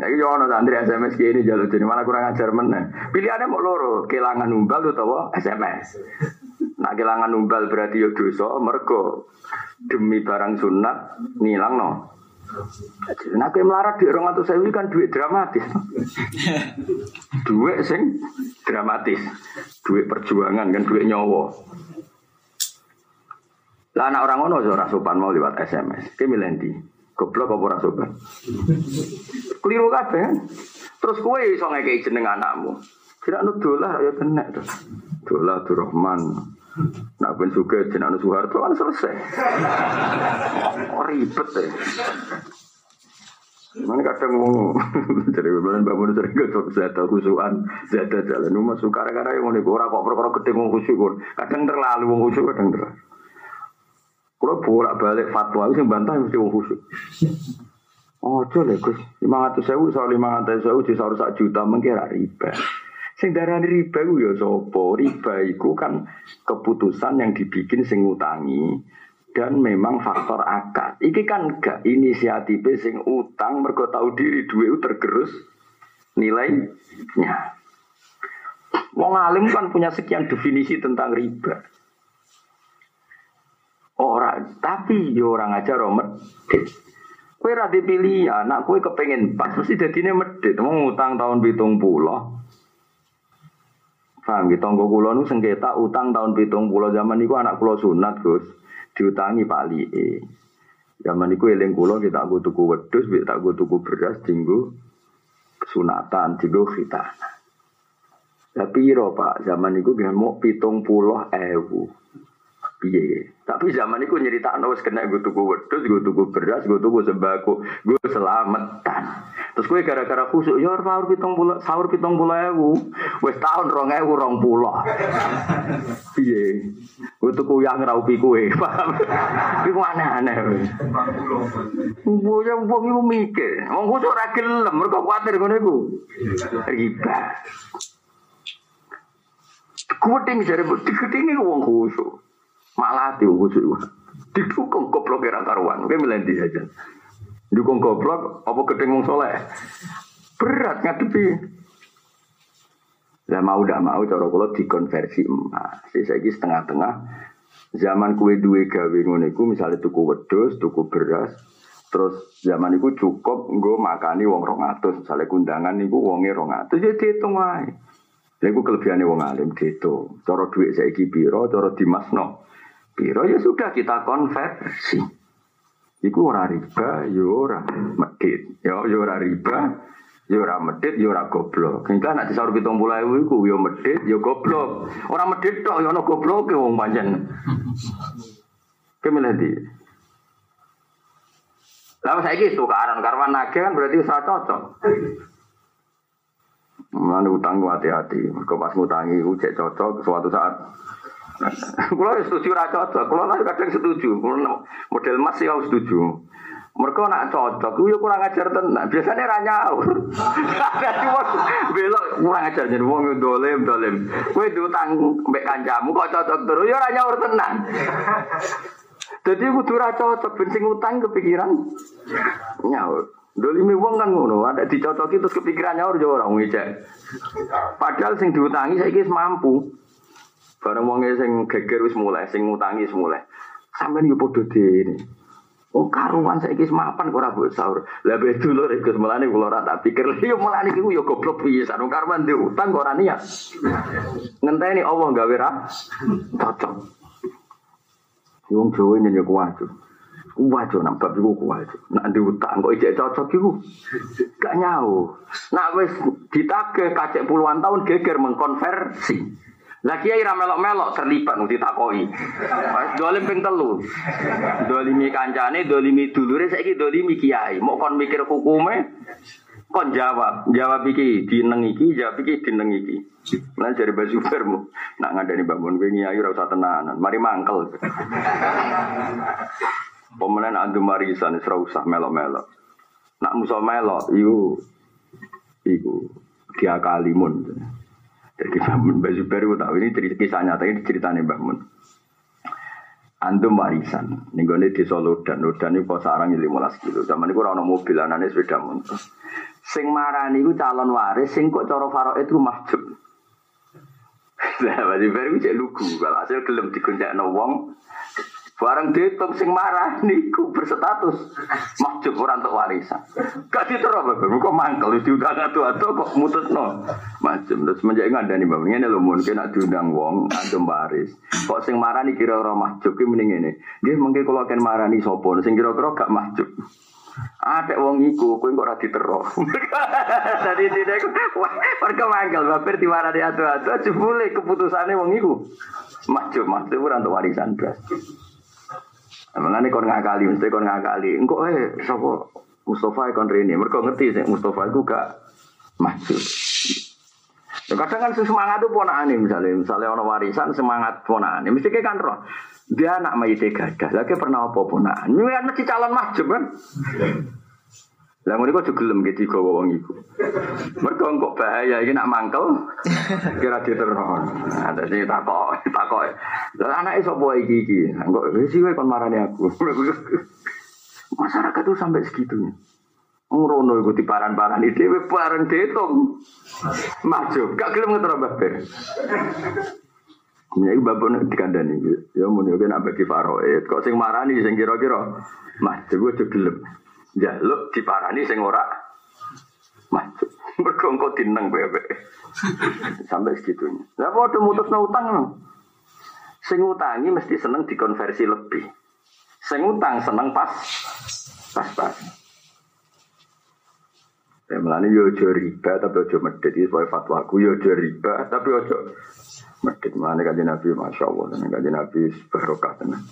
Ya, itu orang santri SMS ini jalur jadi malah kurang ajar mana. Pilihannya mau loro, kehilangan umbal atau SMS. Nak kehilangan umbal berarti yo dosa, mergo demi barang sunat nilang no. Nah, melarat di orang atau sewi kan duit dramatis. duit sing dramatis. Duit perjuangan kan duit nyawa. Lah anak orang ngono ora sopan mau lewat SMS. Ki milendi. Goblok apa ora sopan? Keliru kabeh kan. Terus kowe iso ngekeki jeneng anakmu. Kira nu dolah ya kena to. Dolah Abdurrahman. Nak ben suka jeneng Soeharto kan selesai. Oh, ribet deh. Mana kadang mau jadi bulan bangun sering gak zata khusuan zata jalan rumah suka karena yang mau ora kok perkara gede mau khusyuk kadang terlalu mau khusyuk kadang terlalu. Kalau bolak balik fatwa itu bantah mesti mau khusyuk. Oh, coba Gus, lima ratus sewu soal lima ratus sewu di satu juta mengira riba. Sing darani riba itu ya sopo. Riba itu kan keputusan yang dibikin sing ngutangi dan memang faktor akad. Iki kan gak inisiatif sing utang mergo tahu diri duit tergerus nilainya. Wong alim kan punya sekian definisi tentang riba. Orang, tapi yo orang aja romet. Kue rada pilih ya, nak kue kepengen pas mesti jadinya medit. Mau ngutang tahun bitung pulau. Paham gitu, tonggo kulo nu sengketa utang tahun bitung pulau zaman itu anak kulo sunat gus diutangi Pak Ali. Zaman itu eling kulo kita aku tuku wedus, kita aku tuku beras, tinggu sunatan, tinggu kita. Tapi iro Pak, zaman itu dia mau pitung pulau ewu. Piye? Tapi zaman itu nyerita wis kena gue tuku wedus, gue tuku beras, gue tuku sembako, gue selamatan. Terus gue gara-gara khusuk, ya sahur pitung puluh, sahur pitung puluh ewu, wes tahun rong ewu rong puluh. Piye? Gue tuku yang raupi kue, paham? Iku aneh-aneh. Gue yang wong iku mikir, wong khusuk ora gelem, mergo kuwatir ngono iku. Riba. Kuweting jare digedingi wong khusuk. Malah di khusuk. Didukung goblok era karuan. Oke melendi aja. Dukung goblok apa gedeng soleh. Berat ngadepi. Lah mau udah mau cara kula dikonversi emas. Saiki setengah-tengah zaman kue duwe gawe ngono iku misalnya tuku wedhus, tuku beras, terus zaman iku cukup nggo makani wong 200, misalnya kundangan niku wonge 200 ya dihitung wae. Niku kelebihannya wong alim gitu. Cara duit saiki piro, cara dimasno piro ya sudah kita konversi. Iku ora riba, yo ya ora medit. Ya yo ora riba, yo ya ora medit, yo ora goblok. Engko nek disaur 70.000 iku yo medit, yo goblok. Ora medit tok yo ana gobloke wong pancen. Kemene di. Saya gitu tukaran karwan nage kan berarti usaha cocok. Mana utang hati-hati. Mereka pas ngutangi cek cocok suatu saat. Kalau setuju raja cocok, kalau nanti kadang setuju. Kalau model mas ya setuju. Mereka nak cocok, gue kurang ajar tenang. Biasanya ranya Ada cuma belok kurang ajar jadi wong dolim dolim. Gue diutang mbek kancamu kok cocok terus ya ranya tenang. Jadi kudu ra cocok ben sing utang kepikiran nyaur. Dolimi wong kan ngono, ada dicocoki terus kepikiran nyaur yo ora ngecek. Padahal sing diutangi saiki wis mampu. Bareng wong sing geger wis mulai, sing ngutangi wis mulai. Sampeyan yo padha dene. Oh karuan saiki mapan kok ora mbok sahur. Lah be dulur iku melane kula ora tak pikir yo mulane iku yo goblok pisan. Wong karuan diutang kok ora niat. Ngenteni Allah gawe ra cocok. Wong Jawa nyanyi kuwajo. Kuwajo nak bab iku kuwajo. Nak diutang kok ijek cocok iku. Gak nyau. Nak wis ditagih kacek puluhan tahun geger mengkonversi. Lagi kiai melok-melok terlibat nanti takoi. Dolim ping telu. Dolimi kancane, dolimi dulure saiki dolimi kiai. Mau kon mikir hukume kon jawab. Jawab iki dineng iki, jawab iki dineng iki. Lan dari baju mu, nak ngadani bangun gue nyai ora usah tenanan, mari mangkel. Pemenang andu marisan ora usah melo-melo. Nak musuh melo, iku iku dia kalimun. Jadi bangun baju baru tahu ini cerita kisah nyata ini ceritanya bangun. Antum warisan, nih gue di Solo dan Lodan ini pos sarang lima belas kilo. Zaman itu orang mobil, anaknya sepeda motor. Sing marani itu calon waris, sing kok coro faro itu mahjub. Lah masih baru cek lugu. Kalau hasil gelem dikuncak wong, Barang dihitung sing marah niku berstatus mahjub orang untuk warisan. Gak diterus bapak, kok mangkel diundang atu atu kok mutus no. Macam terus ada nih bapak ini lo mungkin nak diundang wong adem waris. Kok sing marah nih kira orang mahjub ki mending ini. Dia mungkin kalau akan marah nih sopo, sing kira kira gak mahjub. Ada wong iku, kowe kok ora diterus. Tadi tidak, wah, mereka mangkel, baper di mana dia tuh, tuh, jebule keputusannya wong iku. Mahjub, mahjub ora untuk warisan beras. Mengenai kon ngakali, mesti kon ngakali. Engkau eh, sopo Mustafa kon rene. Mereka ngerti sih Mustafa itu gak masuk. Ya, kadang kan semangat itu ponakane misalnya, misalnya orang warisan semangat ponakane, mesti kayak kan. Dia anak mayite gadah, lagi pernah apa ponakan. Ini kan mesti calon mahjub kan. Lah ngono kok gelem gitu kok wong iku. Mergo kok bahaya iki nak mangkel kira diteror. Ada sing takok, takok. Lah anake sapa iki iki? Engko wis kowe kon marani aku. Masyarakat tuh sampai segitunya. Ngrono iku diparan-paran dhewe bareng detung. Maju, gak gelem ngetro babar. Ya iku babon dikandani. Ya mun yo kena bagi faroid. Kok sing marani sing kira-kira maju gue gelem jaluk diparani sing ora maju. Mergo engko dineng bebe. Sampai segitunya. Lah padha mutusno utang no. Sing utangi mesti seneng dikonversi lebih. Sing utang seneng pas pas-pas. Ya melani yo aja riba tapi aja medit iki sesuai fatwa aku yo aja riba tapi aja medit. Melani kanjeng Nabi Masya Allah kanjeng Nabi barokah tenan.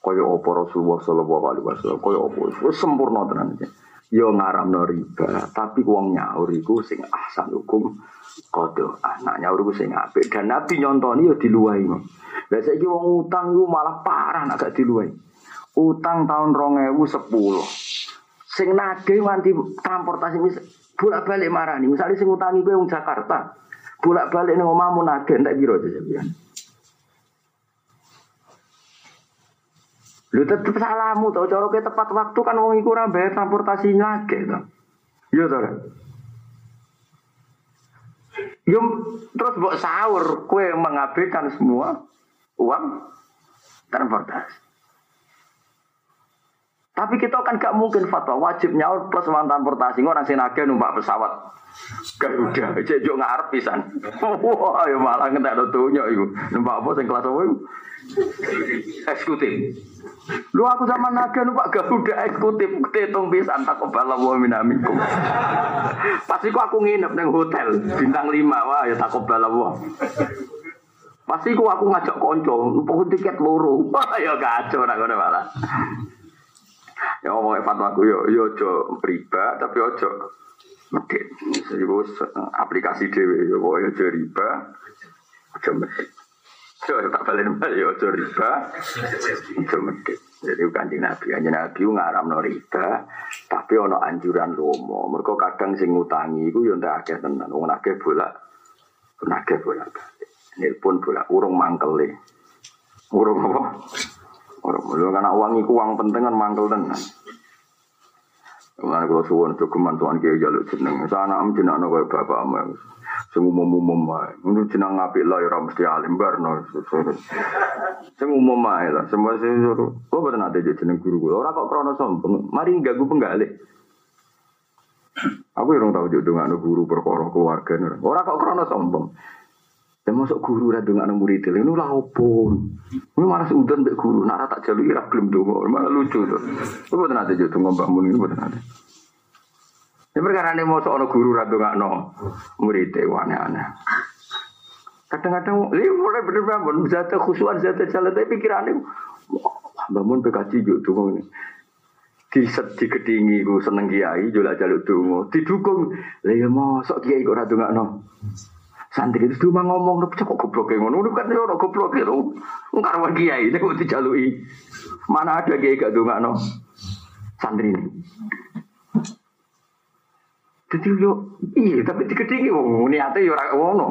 Kaya apa Rasulullah sallallahu alaihi wasallam, kaya apa wis sempurna tenan iki. Yo ngaramno riba, tapi wong nyaur iku sing ahsan hukum kodo anak nyaur iku sing apik dan Nabi nyontoni yo diluwahi. Lah saiki wong utang iku malah parah nek gak diluwahi. Utang tahun 2010. Sing nagih nganti transportasi mis bolak-balik marani. Misalnya sing utangi kowe wong Jakarta, bolak-balik ning omahmu nagih entek piro aja Lu tetep salahmu tau cara ke tepat waktu kan wong iku ora bayar transportasi lagi to. Iya to. Yum terus mbok sahur kue mengabaikan semua uang transportasi. Tapi kita kan gak mungkin fatwa wajib nyaur plus uang transportasi orang sing numpak pesawat Garuda, cek yo ngarep pisan. Wah, ya malah ngentek do tunjuk iku. Numpak apa sing kelas apa iku? Eksekutif. Lu aku sama naga numpak Garuda eksekutif tetung pisan tak kobala wa minamikum. Pasti aku nginep nang hotel bintang 5 wah ya tak kobala wa. Pasti aku aku ngajak konco, pokok tiket loro. Wah ya kacau nak ngono malah. Ya ngomong fatwa aku yo yo ojo riba tapi ojo medit. Jadi aplikasi dewe yo kok ojo riba. Ojo medit. Yo tak mbak yo ojo riba. Ojo medit. Jadi kanjeng Nabi, kanjeng Nabi ngaramno riba, tapi ono anjuran lomo. Mereka kadang sing ngutangi iku yo ndak akeh tenan. Wong akeh bolak, akeh bolak. Nelpon bolak urung mangkele. Urung apa? Urung mulu karena uang iku uang penting kan mangkel tenan. Mulane kula suwun jogeman tuan kiai jaluk jeneng. Sana am jenengno koyo bapak am. Sing umum-umum wae. Ngono jeneng apik lah ora mesti alim barno. Sing umum wae lah. Semua sing suruh. Kok boten ate jeneng guru kula. Ora kok krana sombong. Mari ganggu penggalih. Aku yang tahu jodoh nggak guru perkara keluarga. Orang kok krono sombong. Ya masuk guru dongak nang murid ini lah opo. Ini malah seudan guru, nak tak jaluk ira gelem donga, malah lucu tuh. Itu boten ate jodoh Mbah Mun ini boten ate. Ya perkara ini mau ono guru ra dongakno murid e aneh-aneh. Kadang-kadang, ini mulai bener bangun, zat khusuan, zat jalan, tapi pikirannya, bangun PKJ juga tuh ini. Di di kedingi ku seneng kiai, jual jaluk dungo, didukung, lah ya sok kiai kok radu nggak no. Santri itu cuma ngomong, lu kok goblok ngono, lu kan yo goblok lu, nggak ada kiai, ini kok dijalui. Mana ada kiai gak dungo no. Santri ini. Jadi yo, iya, tapi di kedingi, niatnya yo orang ngono.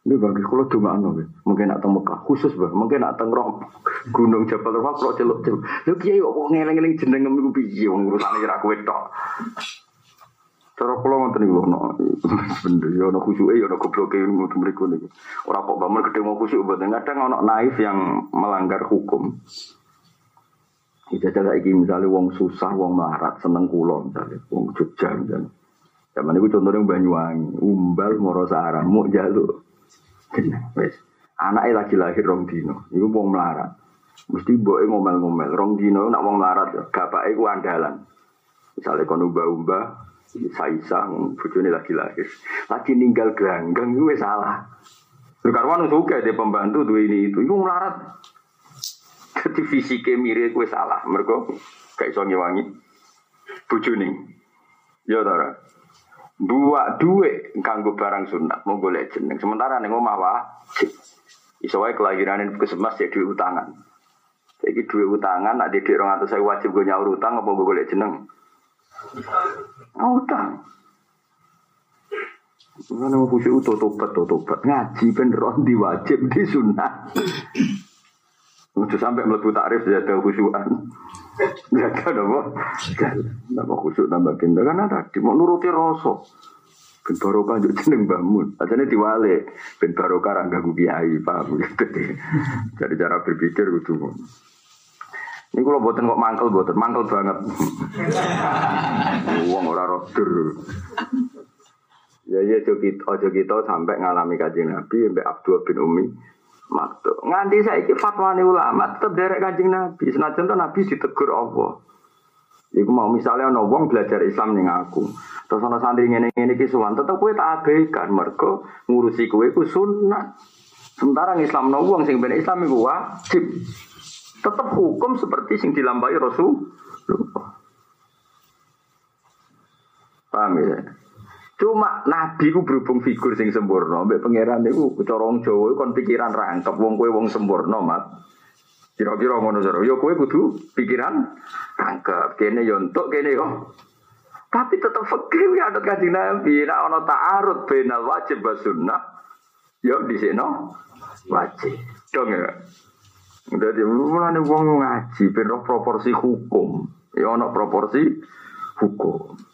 Ini bagus kalau cuma anu, mungkin nak teng Mekah khusus bah, mungkin nak teng Rom Gunung Jabal Rahmah kalau celuk celuk. Lu kiai kok ngeleng-ngeleng jeneng ngemu piye wong urusane ora kowe tok. Cara kula ngoten niku ono bener ya ono khusyuke ya ono gobloke ngoten mriku niku. Ora kok bangun gede mau khusyuk mboten kadang ono naif yang melanggar hukum. Jajal saiki misalnya wong susah, wong melarat, seneng kula misalnya, wong Jogja misalnya. Zaman itu contohnya Banyuwangi, umbal moro sarang, mau jaluk. Wes. Anaknya lagi lahir rong dino, iku wong melarat. Mesti boe ngomel-ngomel, rong dino nak wong melarat ya, bapake ku andalan. Misalnya kon umba-umba, Saisa, bojone lagi lahir. Lagi ninggal gelanggang itu salah. Lu karwan suka dia pembantu tuh ini itu, itu melarat. Jadi fisiknya mirip gue salah, mereka kayak iso ngewangi bojone. Ya tara. Dua duit kanggo barang sunat mau golek jeneng. Sementara ning omah wajib. Iso wae kelahiran ke semas ya duit utangan. Jadi duit utangan nak didik orang atau saya wajib gue nyaur utang apa gue golek jeneng? Utang. Mana mau khusyuk itu tobat tobat ngaji beneran diwajib di sunnah. Untuk sampai melebu takrif ada khusyuan. Jaga apa? Nambah khusyuk nambah kinta karena tadi mau nuruti rosok. Ben barokah juk jeneng bangun. Ajane diwale ben barokah ra ganggu kiai, paham gitu. Jadi cara berpikir gitu. Ini kalau buatan kok mangkel buatan mangkel banget. Uang ora rodur. Ya ya ojo kita sampai ngalami kajian Nabi sampai Abdul bin Umi Maktu. Nganti saiki fatwa ulama tetap derek kajian Nabi. Senajan tuh Nabi ditegur Allah. Iku mau misalnya ono wong belajar Islam ning aku. Terus ono santri ngene ngene iki suwan, tetep kowe tak abaikan mergo ngurusi kowe iku sunat. Sementara Islam no wong sing ben Islam iku wajib. Tetap hukum seperti sing dilambai Rasul. Paham ya? Cuma Nabi ku berhubung figur sing sempurna, mbek pangeran niku cara wong Jawa kon pikiran rangkep wong kowe wong sempurna, Mat. Kira-kira ngono jare. Yo kowe kudu pikiran rangkep. Kene yo entuk, kene yo. Tapi tetap fikir ya ada kaji Nabi. Nah, ono ta'arud benal wajib wa sunnah. Yo di sini wajib. Dong ya. Jadi mulane wong ngaji ben proporsi hukum. Ya ono proporsi hukum.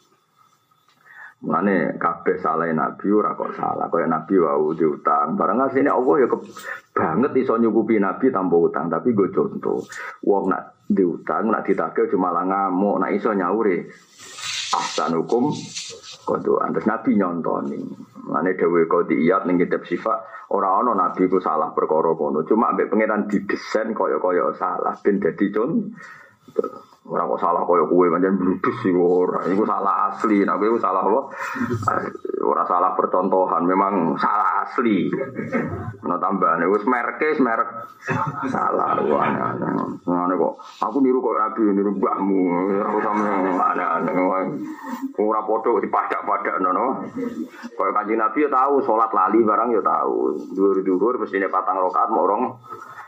Mulane kabeh salah Nabi ora kok salah. Kaya Nabi wau diutang. Barang asline Allah ya ke, banget iso nyukupi Nabi tanpa utang, tapi gue contoh. Wong nak diutang, nak ditagih cuma lah ngamuk, nak iso nyauri. Ahsan hukum kodoan. Terus Nabi nyontoni. Mane dewe kodiyat ning kitab sifat ora ana Nabi ku salah perkara kono. Cuma ambek pangeran didesain kaya-kaya salah ben dadi contoh. Ora kok salah kaya kowe pancen bludus iku ora. Iku salah asli. Nek kowe salah apa? Ora salah percontohan, memang salah asli. Ana tambahane wis merke merek salah. Ngene kok aku niru kok rabi niru mbahmu. Aku sampe aneh-aneh. Ora padha dipadak-padak nono. Kaya Kanjeng Nabi ya tahu salat lali barang ya tahu. Dhuwur-dhuwur mestine patang rakaat mau rong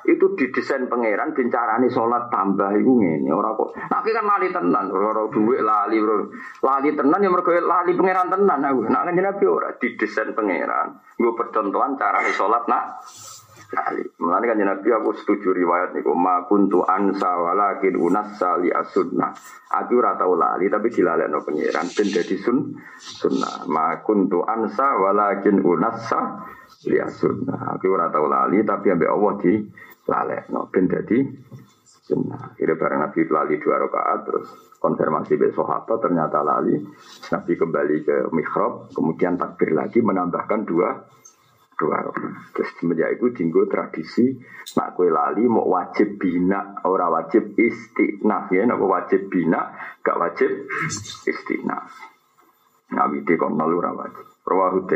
itu didesain pangeran bincarane sholat tambah itu ngene ora kok tapi kan lali tenan ora duit lali bro lali tenan ya mergo lali pangeran tenan aku nak kan nabi ora didesain pangeran gue percontohan carane sholat nak. Lali mulane kan nabi aku setuju riwayat niku ma kuntu ansa walakin unassa li asunna aku ora tau lali tapi dilalekno pangeran ben dadi sun sunnah. Ma kuntu ansa walakin unassa li asunna aku ora lali tapi ambek Allah di no ben dadi sunnah. Kira bareng Nabi lali dua rakaat terus konfirmasi besok apa ternyata lali. Nabi kembali ke mihrab, kemudian takbir lagi menambahkan dua dua. Terus semenjak itu tinggal tradisi nak kue lali mau wajib bina, ora wajib istiqnaf ya, nak wajib bina, gak wajib istiqnaf. Nabi di kon ora wajib. Rawahu